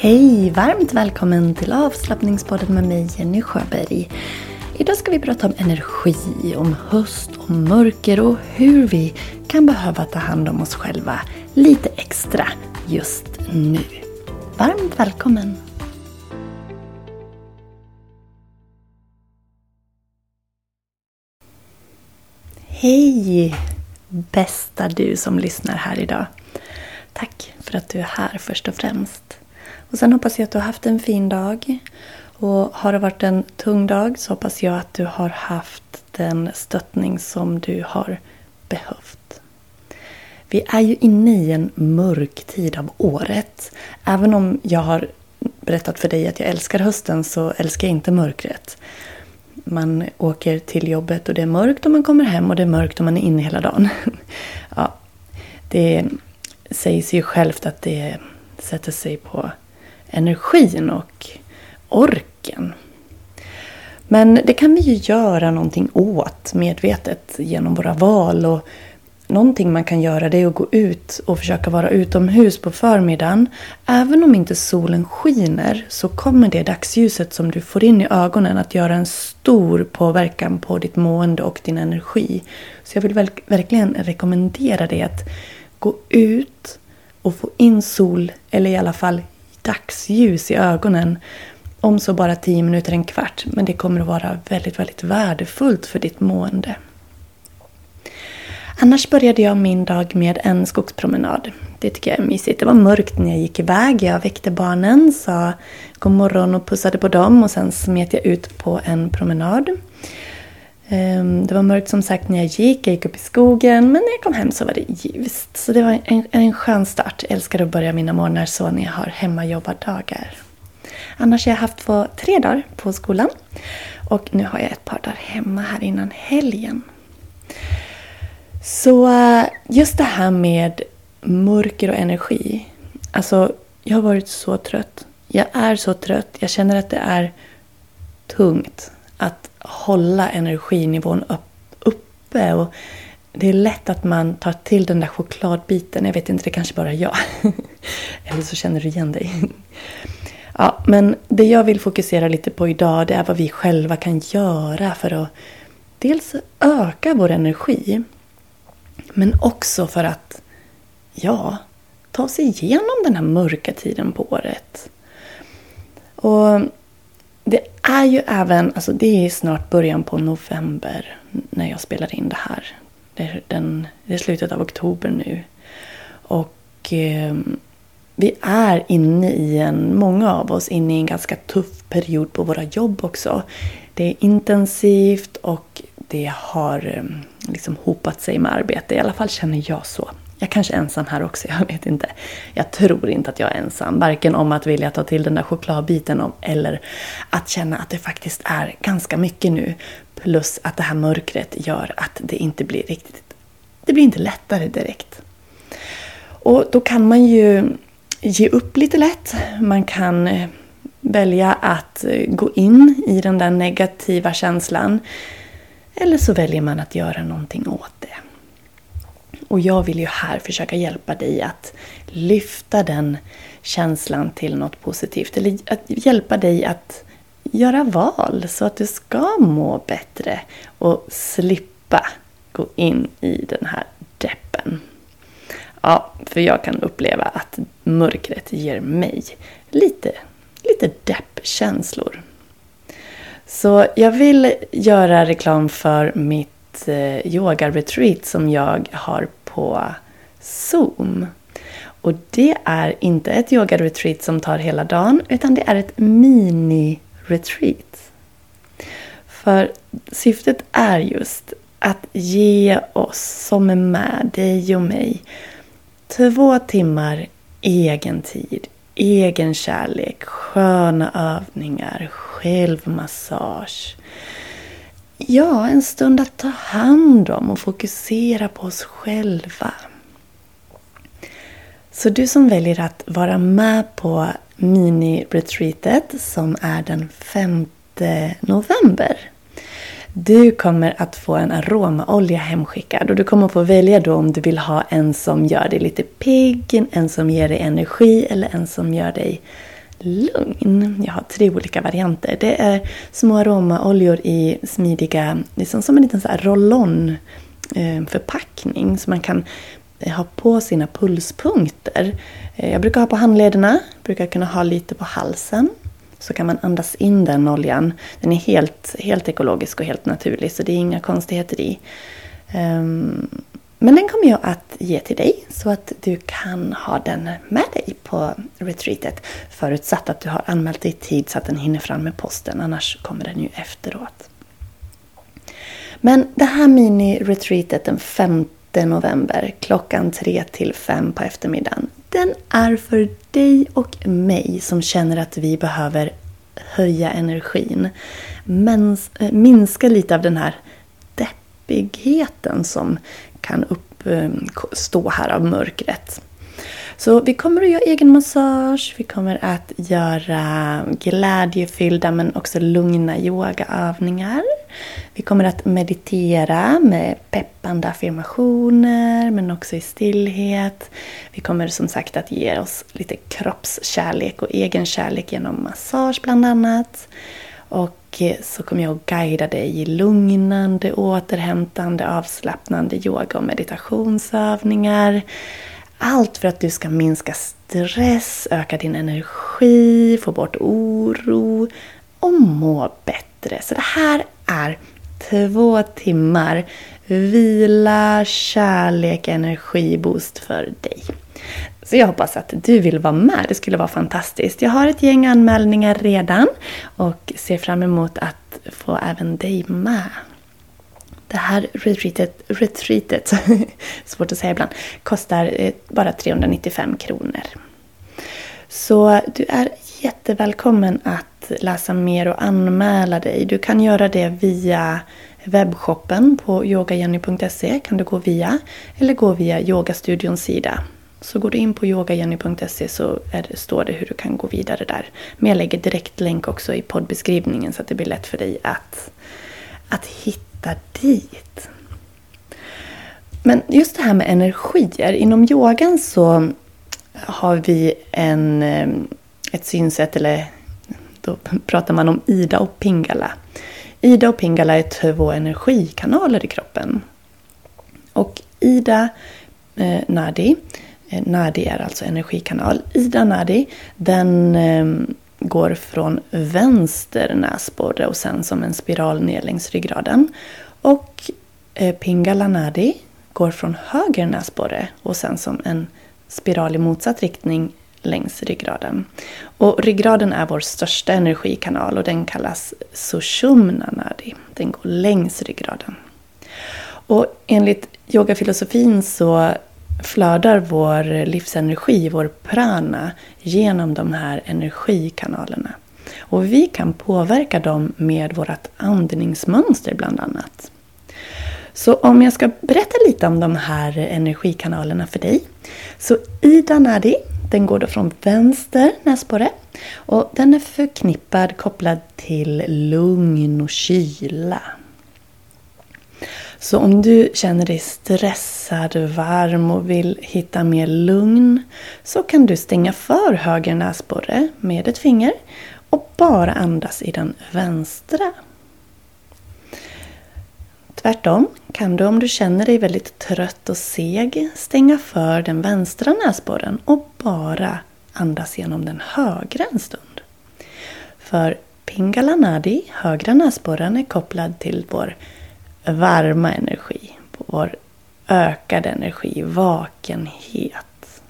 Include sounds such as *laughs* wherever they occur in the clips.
Hej! Varmt välkommen till avslappningspodden med mig Jenny Sjöberg. Idag ska vi prata om energi, om höst, om mörker och hur vi kan behöva ta hand om oss själva lite extra just nu. Varmt välkommen! Hej! Bästa du som lyssnar här idag. Tack för att du är här först och främst. Och sen hoppas jag att du har haft en fin dag. Och har det varit en tung dag så hoppas jag att du har haft den stöttning som du har behövt. Vi är ju inne i en mörk tid av året. Även om jag har berättat för dig att jag älskar hösten så älskar jag inte mörkret. Man åker till jobbet och det är mörkt och man kommer hem och det är mörkt och man är inne hela dagen. *laughs* Ja, det sägs ju självt att det sätter sig på energin och orken. Men det kan vi ju göra någonting åt medvetet genom våra val. Och någonting man kan göra det är att gå ut och försöka vara utomhus på förmiddagen. Även om inte solen skiner så kommer det dagsljuset som du får in i ögonen att göra en stor påverkan på ditt mående och din energi. Så jag vill verkligen rekommendera dig att gå ut och få in sol, eller i alla fall dagsljus i ögonen om så bara tio minuter, en kvart. Men det kommer att vara väldigt, väldigt värdefullt för ditt mående. Annars började jag min dag med en skogspromenad. Det tycker jag är mysigt. Det var mörkt när jag gick iväg. Jag väckte barnen, sa god morgon och pussade på dem och sen smet jag ut på en promenad. Ehm, det var mörkt som sagt när jag gick, jag gick upp i skogen men när jag kom hem så var det ljust. Så det var en, en skön start. Jag älskar att börja mina morgnar så när jag har hemmajobbardagar. Annars har jag haft två, tre dagar på skolan och nu har jag ett par dagar hemma här innan helgen. Så eh, just det här med mörker och energi. Alltså, jag har varit så trött. Jag är så trött. Jag känner att det är tungt att hålla energinivån uppe. Och det är lätt att man tar till den där chokladbiten. Jag vet inte, det kanske bara är jag. *laughs* Eller så känner du igen dig. Ja, men det jag vill fokusera lite på idag det är vad vi själva kan göra för att dels öka vår energi men också för att, ja, ta oss igenom den här mörka tiden på året. Och det är ju även, alltså det är snart början på november när jag spelar in det här. Det är, den, det är slutet av oktober nu. Och eh, vi är inne i en, många av oss, inne i en ganska tuff period på våra jobb också. Det är intensivt och det har ehm, liksom hopat sig med arbete. I alla fall känner jag så. Jag kanske är ensam här också, *laughs* jag vet inte. Jag tror inte att jag är ensam. Varken om att vilja ta till den där chokladbiten eller att känna att det faktiskt är ganska mycket nu. Plus att det här mörkret gör att det inte blir riktigt... Det blir inte lättare direkt. Och då kan man ju ge upp lite lätt. Man kan eh, välja att eh, gå in i den där negativa känslan. Eller så väljer man att göra någonting åt det. Och jag vill ju här försöka hjälpa dig att lyfta den känslan till något positivt. Eller att hjälpa dig att göra val så att du ska må bättre och slippa gå in i den här deppen. Ja, för jag kan uppleva att mörkret ger mig lite, lite deppkänslor. Så jag vill göra reklam för mitt eh, yoga-retreat som jag har på Zoom. Och det är inte ett yoga-retreat som tar hela dagen utan det är ett mini-retreat. För syftet är just att ge oss som är med, dig och mig, två timmar egen tid, egen kärlek, sköna övningar, självmassage. Ja, en stund att ta hand om och fokusera på oss själva. Så du som väljer att vara med på mini-retreatet som är den 5 november. Du kommer att få en aromaolja hemskickad och du kommer att få välja då om du vill ha en som gör dig lite pigg, en som ger dig energi eller en som gör dig lugn. Jag har tre olika varianter. Det är små aromaoljor i smidiga, liksom som en liten roll-on eh, förpackning som man kan eh, ha på sina pulspunkter. Eh, jag brukar ha på handlederna, brukar kunna ha lite på halsen. Så kan man andas in den oljan. Den är helt, helt ekologisk och helt naturlig så det är inga konstigheter i. Um, men den kommer jag att ge till dig så att du kan ha den med dig på retreatet. Förutsatt att du har anmält dig i tid så att den hinner fram med posten, annars kommer den ju efteråt. Men det här mini-retreatet den 5 november klockan 3 till 5 på eftermiddagen. Den är för dig och mig som känner att vi behöver höja energin. Eh, minska lite av den här deppigheten som kan uppstå eh, här av mörkret. Så vi kommer att göra egen massage, vi kommer att göra glädjefyllda men också lugna yogaövningar. Vi kommer att meditera med peppande affirmationer men också i stillhet. Vi kommer som sagt att ge oss lite kroppskärlek och egen kärlek genom massage bland annat. Och så kommer jag att guida dig i lugnande, återhämtande, avslappnande yoga och meditationsövningar. Allt för att du ska minska stress, öka din energi, få bort oro och må bättre. Så det här är två timmar vila, kärlek, energiboost för dig. Så jag hoppas att du vill vara med. Det skulle vara fantastiskt. Jag har ett gäng anmälningar redan och ser fram emot att få även dig med. Det här retreatet, retreatet *laughs* svårt att säga ibland, kostar eh, bara 395 kronor. Så du är jättevälkommen att läsa mer och anmäla dig. Du kan göra det via webbshoppen på yogajenny.se kan du gå via eller gå via yogastudions sida. Så går du in på yogajenny.se så det, står det hur du kan gå vidare där. Men jag lägger direkt länk också i poddbeskrivningen så att det blir lätt för dig att, att hitta dit. Men just det här med energier. Inom yogan så har vi en, eh, ett synsätt, eller då pratar man om Ida och Pingala. Ida och Pingala är två energikanaler i kroppen. Och Ida eh, Nadi, Eh, Nadi är alltså energikanal. Ida Nadi, den ehm, går från vänster näsborre och sen som en spiral ner längs ryggraden. Och eh, Pingala Nadi går från höger näsborre och sen som en spiral i motsatt riktning längs ryggraden. Och ryggraden är vår största energikanal och den kallas Sushumna Nadi. Den går längs ryggraden. Och enligt yogafilosofin så flödar vår livsenergi, vår prana, genom de här energikanalerna. Och vi kan påverka dem med vårt andningsmönster bland annat. Så om jag ska berätta lite om de här energikanalerna för dig. Så Ida Nadi, den går då från vänster näsborre och den är förknippad, kopplad till lugn och kyla. Så om du känner dig stressad, varm och vill hitta mer lugn så kan du stänga för höger näsborre med ett finger och bara andas i den vänstra. Tvärtom kan du om du känner dig väldigt trött och seg stänga för den vänstra näsborren och bara andas genom den högra en stund. För Pingala Nadi, högra näsborren, är kopplad till vår varma energi, på vår ökade energi, vakenhet.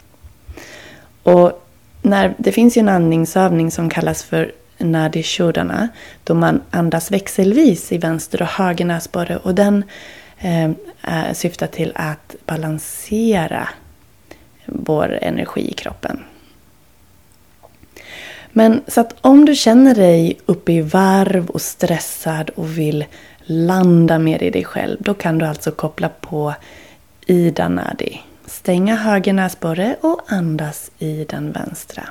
Och när, det finns ju en andningsövning som kallas för Nadi Shodana då man andas växelvis i vänster och höger näsborre och den eh, syftar till att balansera vår energi i kroppen. Men så att om du känner dig uppe i varv och stressad och vill landa mer i dig själv, då kan du alltså koppla på Ida Nadi. Stänga höger näsborre och andas i den vänstra.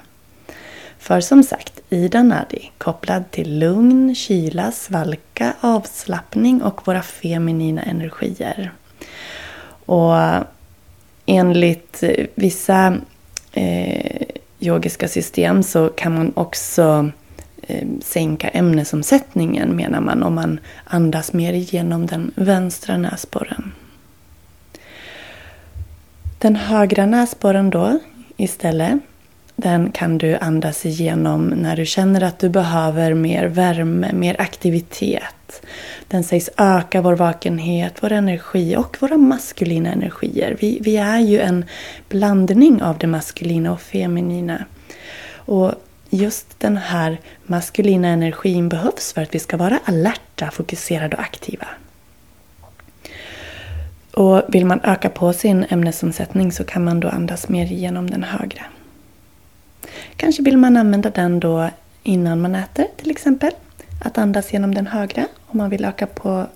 För som sagt, Ida Nadi kopplad till lugn, kyla, svalka, avslappning och våra feminina energier. Och enligt vissa eh, yogiska system så kan man också eh, sänka ämnesomsättningen menar man om man andas mer genom den vänstra näsborren. Den högra näsborren då istället den kan du andas igenom när du känner att du behöver mer värme, mer aktivitet. Den sägs öka vår vakenhet, vår energi och våra maskulina energier. Vi, vi är ju en blandning av det maskulina och feminina. Och just den här maskulina energin behövs för att vi ska vara alerta, fokuserade och aktiva. Och vill man öka på sin ämnesomsättning så kan man då andas mer genom den högra. Kanske vill man använda den då innan man äter till exempel. Att andas genom den högra om man vill öka på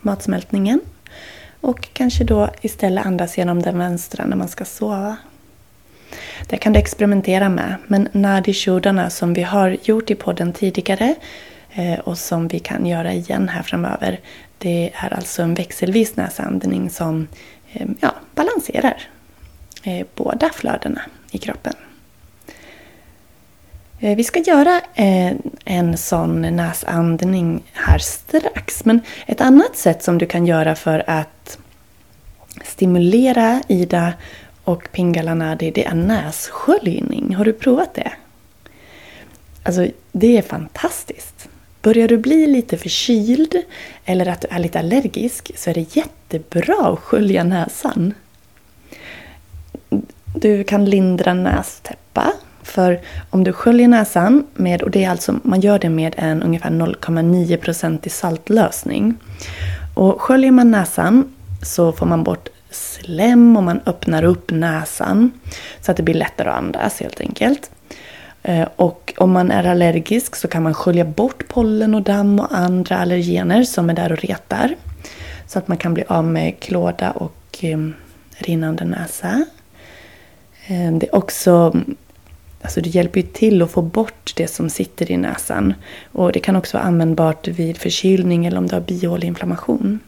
matsmältningen. Och kanske då istället andas genom den vänstra när man ska sova. Det kan du experimentera med. Men nadi som vi har gjort i podden tidigare eh, och som vi kan göra igen här framöver. Det är alltså en växelvis näsandning som eh, ja, balanserar eh, båda flödena i kroppen. Eh, vi ska göra en, en sån näsandning här strax. Men ett annat sätt som du kan göra för att stimulera Ida och Pingala Nadi det är nässköljning. Har du provat det? Alltså, det är fantastiskt. Börjar du bli lite förkyld eller att du är lite allergisk så är det jättebra att skölja näsan. Du kan lindra nästäppa för om du sköljer näsan med, och det är alltså, man gör det med en ungefär 0,9% i saltlösning. Och sköljer man näsan så får man bort slem och man öppnar upp näsan så att det blir lättare att andas helt enkelt. Eh, och om man är allergisk så kan man skölja bort pollen och damm och andra allergener som är där och retar. Så att man kan bli av med klåda och eh, rinnande näsa. Eh, det är också Alltså det hjälper ju till att få bort det som sitter i näsan. Och det kan också vara användbart vid förkylning eller om du har bihåleinflammation.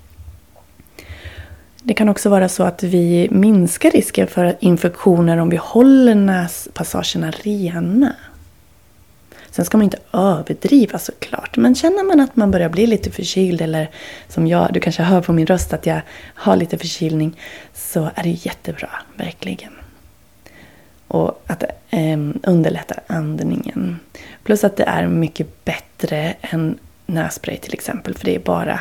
Det kan också vara så att vi minskar risken för infektioner om vi håller näspassagerna rena. Sen ska man inte överdriva såklart. Men känner man att man börjar bli lite förkyld eller som jag, du kanske hör på min röst att jag har lite förkylning. Så är det jättebra, verkligen och att eh, underlättar andningen. Plus att det är mycket bättre än nässpray till exempel för det är bara,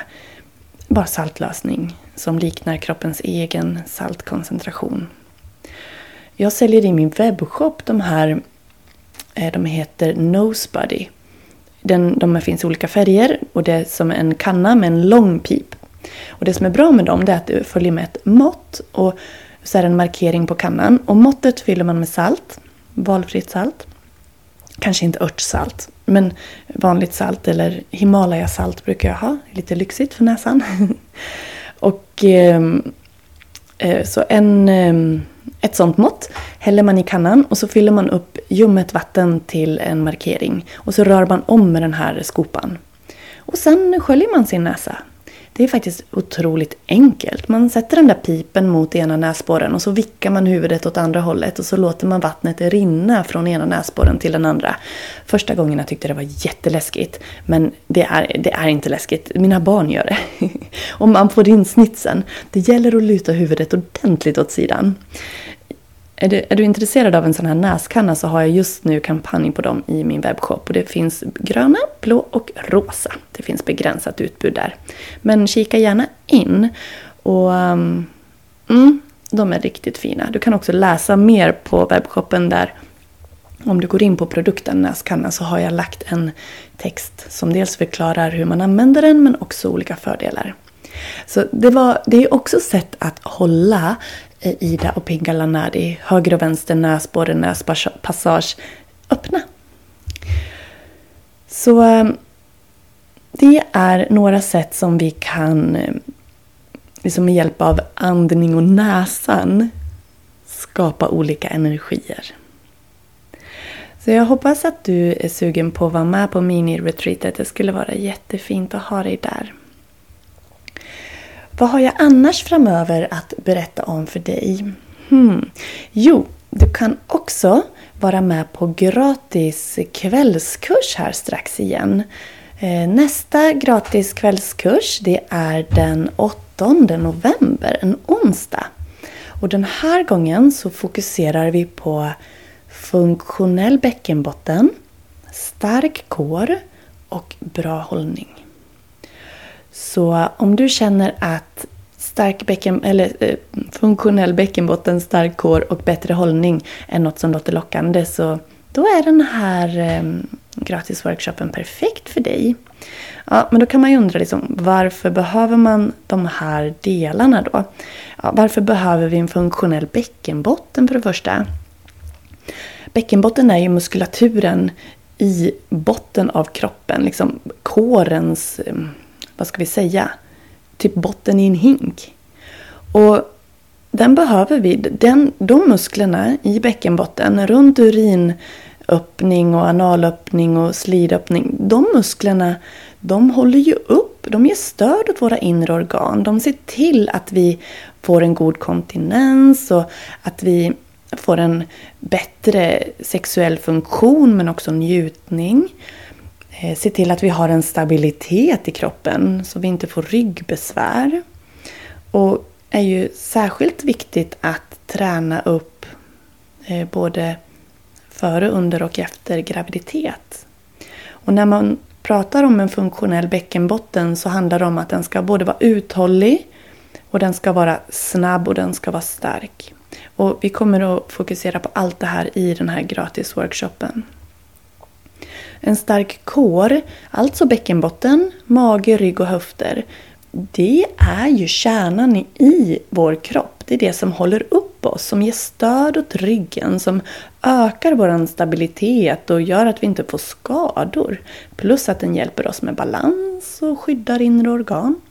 bara saltlösning som liknar kroppens egen saltkoncentration. Jag säljer i min webbshop de här, eh, de heter Nosebuddy. Den, de finns i olika färger och det är som en kanna med en lång pip. Och det som är bra med dem är att du följer med ett mått. Och så är det en markering på kannan. Och måttet fyller man med salt. Valfritt salt. Kanske inte örtsalt. Men vanligt salt eller Himalaya-salt brukar jag ha. Lite lyxigt för näsan. *laughs* och ehm, eh, så en, eh, ett sånt mått häller man i kannan och så fyller man upp ljummet vatten till en markering. Och så rör man om med den här skopan. Och sen sköljer man sin näsa det är faktiskt otroligt enkelt. Man sätter den där pipen mot ena näsborren och så vickar man huvudet åt andra hållet och så låter man vattnet rinna från ena näsborren till den andra. Första gången jag tyckte det var jätteläskigt. Men det är, det är inte läskigt. Mina barn gör det. *laughs* och man får in snitsen. Det gäller att luta huvudet ordentligt åt sidan. Är du, är du, intresserad av en sån här näskanna så har jag just nu kampanj på dem i min webbshop. Och det finns gröna, blå och rosa. Det finns begränsat utbud där. Men kika gärna in. Och um, mm, De är riktigt fina. Du kan också läsa mer på webbshoppen där. Om du går in på produkten näskanna så har jag lagt en text som dels förklarar hur man använder den men också olika fördelar. Så det, var, det är också sätt att hålla Ida och Pingala Nadi, höger och vänster näsborre, näspassage öppna. Så eh, det är några sätt som vi kan eh, liksom med hjälp av andning och näsan skapa olika energier. Så jag hoppas att du är sugen på att vara med på mini-retreatet. Det skulle vara jättefint att ha dig där. Vad har jag annars framöver att berätta om för dig? Hmm. Jo, du kan också vara med på gratis kvällskurs här strax igen. Eh, nästa gratis kvällskurs det är den 8 november, en onsdag. Och den här gången så fokuserar vi på funktionell bäckenbotten, stark kår och bra hållning. Så om du känner att stark bäcken, eller, eh, funktionell bäckenbotten, stark kår och bättre hållning är något som låter lockande så då är den här eh, gratisworkshopen perfekt för dig. Ja, men då kan man ju undra liksom, varför behöver man de här delarna då? Ja, varför behöver vi en funktionell bäckenbotten för det första? Bäckenbotten är ju muskulaturen i botten av kroppen, liksom kårens, eh, vad ska vi säga, typ botten i en hink. Och den behöver vi. Den, de musklerna i bäckenbotten runt urinöppning och analöppning och slidöppning. De musklerna de håller ju upp, de ger stöd åt våra inre organ. De ser till att vi får en god kontinens och att vi får en bättre sexuell funktion men också njutning. Eh, se till att vi har en stabilitet i kroppen så vi inte får ryggbesvär. Och är ju särskilt viktigt att träna upp eh, både före, under och efter graviditet. Och när man pratar om en funktionell bäckenbotten så handlar det om att den ska både vara uthållig och den ska vara snabb och den ska vara stark. Och vi kommer att fokusera på allt det här i den här gratisworkshopen. En stark kår, alltså bäckenbotten, mage, rygg och höfter. Det är ju kärnan i vår kropp. Det är det som håller upp oss, som ger stöd åt ryggen, som ökar vår stabilitet och gör att vi inte får skador. Plus att den hjälper oss med balans och skyddar inre organ.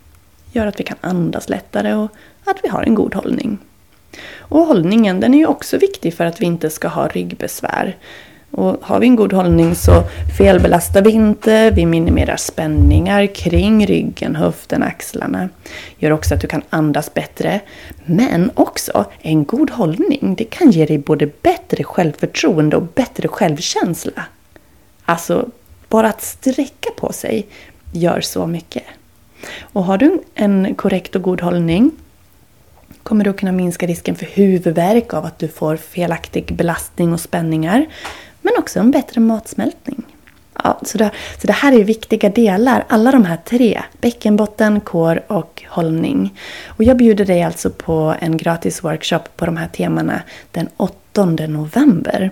Gör att vi kan andas lättare och att vi har en god hållning. Och hållningen den är ju också viktig för att vi inte ska ha ryggbesvär. Och har vi en god hållning så felbelastar vi inte, vi minimerar spänningar kring ryggen, höften, axlarna. Gör också att du kan andas bättre. Men också en god hållning, det kan ge dig både bättre självförtroende och bättre självkänsla. Alltså, bara att sträcka på sig gör så mycket. Och har du en korrekt och god hållning kommer du att kunna minska risken för huvudvärk av att du får felaktig belastning och spänningar men också en bättre matsmältning. Ja, så, det, så det här är viktiga delar, alla de här tre. Bäckenbotten, kår och hållning. Och jag bjuder dig alltså på en gratis workshop på de här temana den 8 november.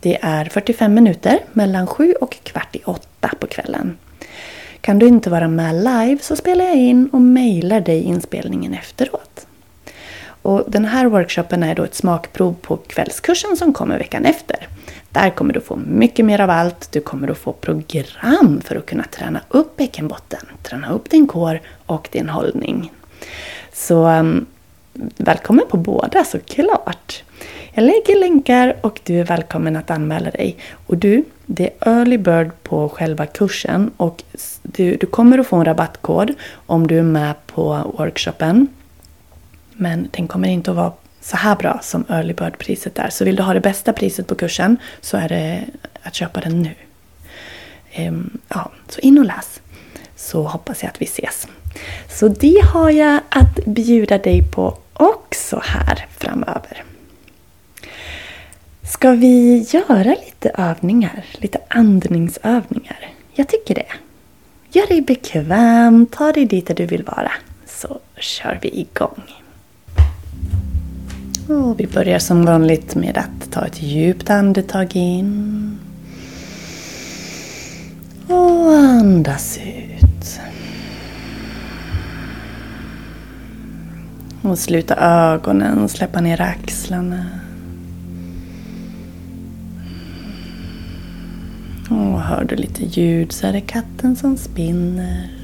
Det är 45 minuter mellan 7 och kvart i 8 på kvällen. Kan du inte vara med live så spelar jag in och mejlar dig inspelningen efteråt. Och den här workshopen är då ett smakprov på kvällskursen som kommer veckan efter. Där kommer du få mycket mer av allt. Du kommer att få program för att kunna träna upp bäckenbotten, träna upp din kår och din hållning. Så um, välkommen på båda såklart! Jag lägger länkar och du är välkommen att anmäla dig. Och du, det är early bird på själva kursen och du, du kommer att få en rabattkod om du är med på workshopen. Men den kommer inte att vara så här bra som early bird-priset är. Så vill du ha det bästa priset på kursen så är det att köpa den nu. Ehm, ja, så in och läs. Så hoppas jag att vi ses. Så det har jag att bjuda dig på också här framöver. Ska vi göra lite övningar? Lite andningsövningar? Jag tycker det. Gör dig bekväm, ta dig dit där du vill vara. Så kör vi igång. Och vi börjar som vanligt med att ta ett djupt andetag in. Och andas ut. Och sluta ögonen, släppa ner axlarna. Och hör du lite ljud så är det katten som spinner.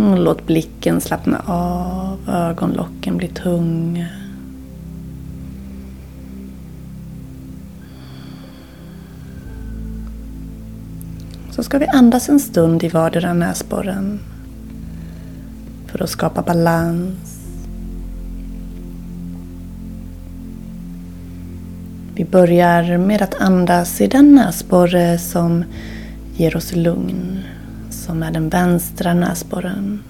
Mm, låt blicken slappna av, ögonlocken bli tunga. Så ska vi andas en stund i vardera näsborren för att skapa balans. Vi börjar med att andas i den näsborre som ger oss lugn som är den vänstra näsborren.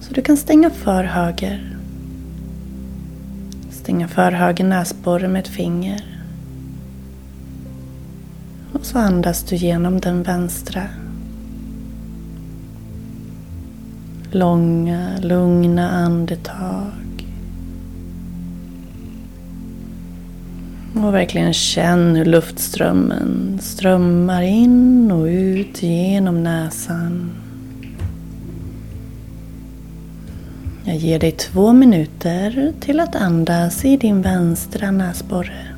Så du kan stänga för höger. Stänga för höger näsborre med ett finger. Och så andas du genom den vänstra. Långa, lugna andetag. Och verkligen känn hur luftströmmen strömmar in och ut genom näsan. Jag ger dig två minuter till att andas i din vänstra näsborre.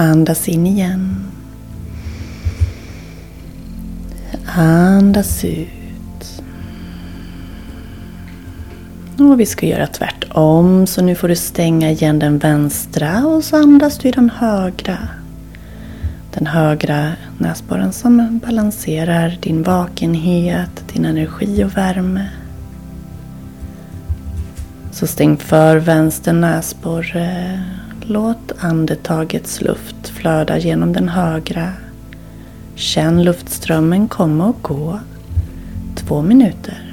Andas in igen. Andas ut. Och vi ska göra tvärtom. Så nu får du stänga igen den vänstra och så andas du i den högra. Den högra näsborren som balanserar din vakenhet, din energi och värme. Så stäng för vänster näsborre Låt andetagets luft flöda genom den högra. Känn luftströmmen komma och gå. Två minuter.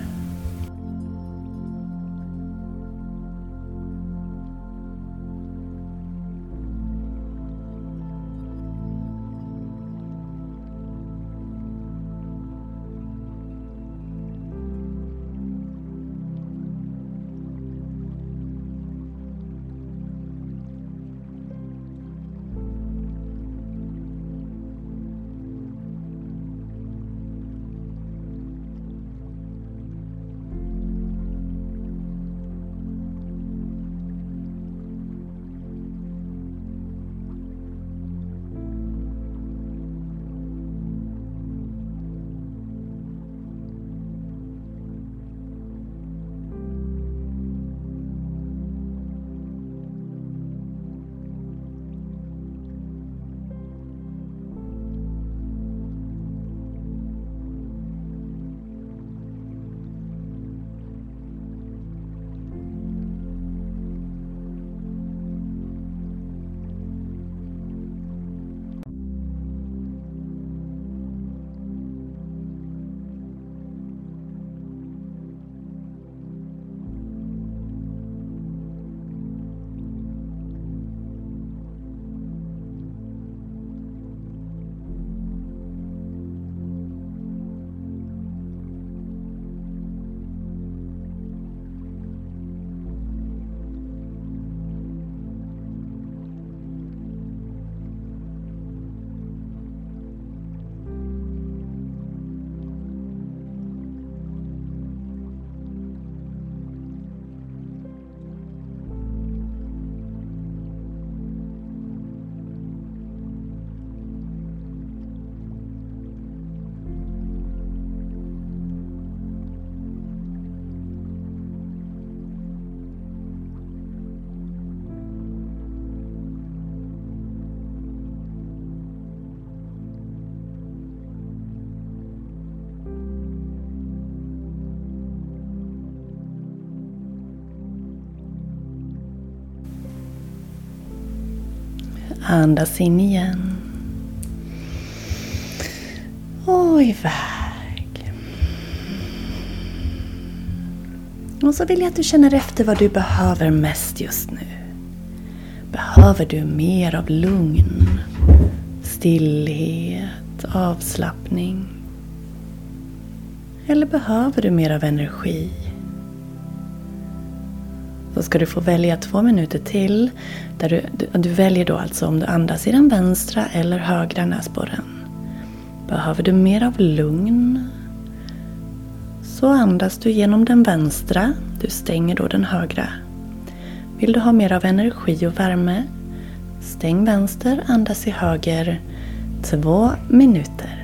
Andas in igen. Och iväg. Och så vill jag att du känner efter vad du behöver mest just nu. Behöver du mer av lugn, stillhet, avslappning? Eller behöver du mer av energi? Så ska du få välja två minuter till. Där du, du väljer då alltså om du andas i den vänstra eller högra näsborren. Behöver du mer av lugn så andas du genom den vänstra. Du stänger då den högra. Vill du ha mer av energi och värme? Stäng vänster, andas i höger. Två minuter.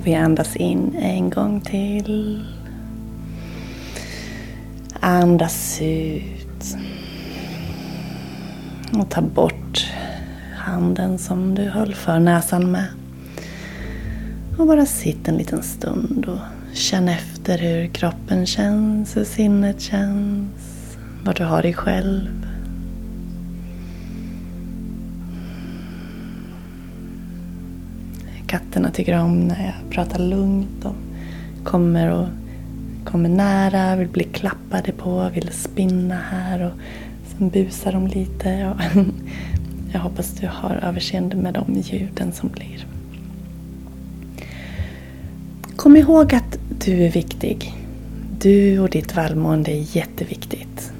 Och vi andas in en gång till. Andas ut. Och ta bort handen som du höll för näsan med. Och bara sitt en liten stund och känn efter hur kroppen känns, hur sinnet känns, var du har dig själv. Katterna tycker om när jag pratar lugnt. De kommer och kommer nära, vill bli klappade på, vill spinna här och sen busar de lite. *laughs* Jag hoppas du har överseende med de ljuden som blir. Kom ihåg att du är viktig. Du och ditt välmående är jätteviktigt.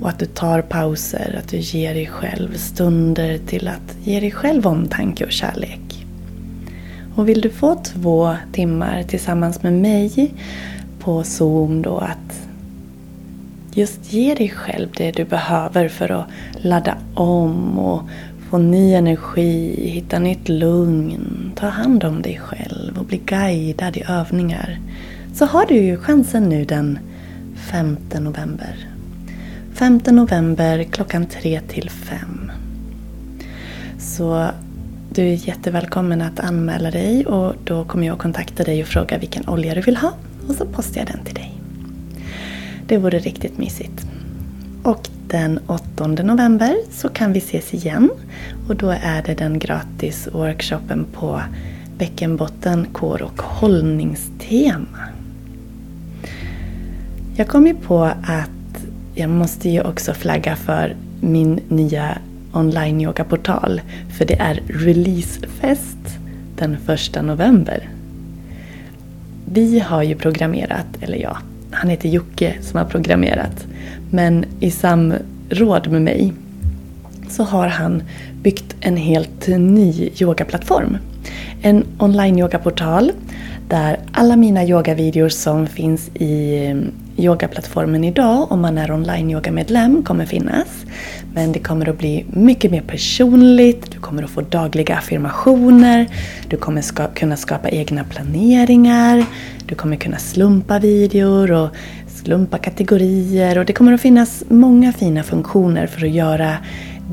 Och att du tar pauser, att du ger dig själv stunder till att ge dig själv omtanke och kärlek. Och vill du få två timmar tillsammans med mig på Zoom då att just ge dig själv det du behöver för att ladda om och få ny energi, hitta nytt lugn, ta hand om dig själv och bli guidad i övningar så har du ju chansen nu den 5 november. 5 november klockan 3 till 5. Så du är jättevälkommen att anmäla dig och då kommer jag kontakta dig och fråga vilken olja du vill ha och så postar jag den till dig. Det vore riktigt mysigt. Och den 8 november så kan vi ses igen och då är det den gratis workshopen på bäckenbotten, kår och hållningstema. Jag kom ju på att jag måste ju också flagga för min nya online yogaportal. För det är releasefest den första november. Vi har ju programmerat, eller ja, han heter Jocke som har programmerat. Men i samråd med mig så har han byggt en helt ny yogaplattform. En online yogaportal där alla mina yogavideor som finns i yogaplattformen idag om man är online yogamedlem kommer finnas. Men det kommer att bli mycket mer personligt, du kommer att få dagliga affirmationer, du kommer ska kunna skapa egna planeringar, du kommer kunna slumpa videor och slumpa kategorier och det kommer att finnas många fina funktioner för att göra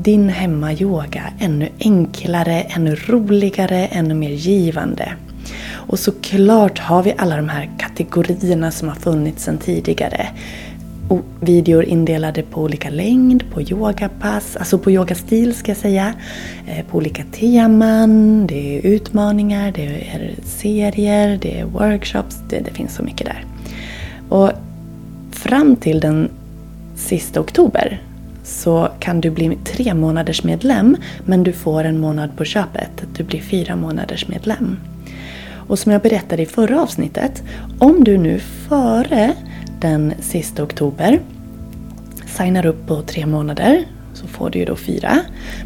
din hemmayoga ännu enklare, ännu roligare, ännu mer givande. Och såklart har vi alla de här kategorierna som har funnits sedan tidigare. Och videor indelade på olika längd, på yogapass, alltså på yogastil ska jag säga. Eh, på olika teman, det är utmaningar, det är serier, det är workshops, det, det finns så mycket där. Och fram till den sista oktober så kan du bli tre månaders medlem men du får en månad på köpet. Du blir fyra månaders medlem. Och som jag berättade i förra avsnittet, om du nu före den sista oktober signar upp på tre månader så får du ju då fyra.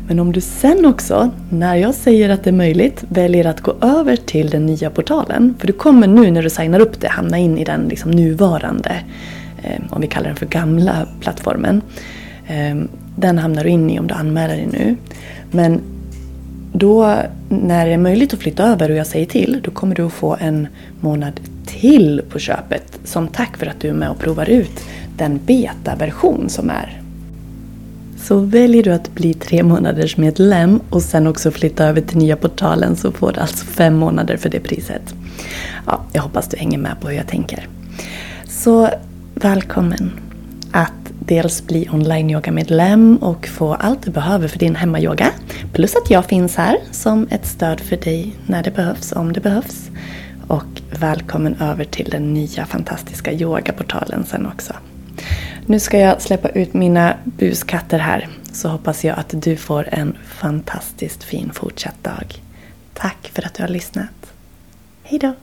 Men om du sen också, när jag säger att det är möjligt, väljer att gå över till den nya portalen. För du kommer nu när du signar upp det hamna in i den liksom nuvarande, eh, om vi kallar den för gamla plattformen. Eh, den hamnar du in i om du anmäler dig nu. Men då när det är möjligt att flytta över och jag säger till, då kommer du att få en månad till på köpet som tack för att du är med och provar ut den betaversion som är. Så väljer du att bli tre månaders medlem och sen också flytta över till nya portalen så får du alltså fem månader för det priset. Ja, jag hoppas du hänger med på hur jag tänker. Så välkommen att dels bli online-yoga-medlem och få allt du behöver för din hemmayoga. Plus att jag finns här som ett stöd för dig när det behövs, om det behövs. Och välkommen över till den nya fantastiska yogaportalen sen också. Nu ska jag släppa ut mina buskatter här så hoppas jag att du får en fantastiskt fin fortsatt dag. Tack för att du har lyssnat. Hejdå!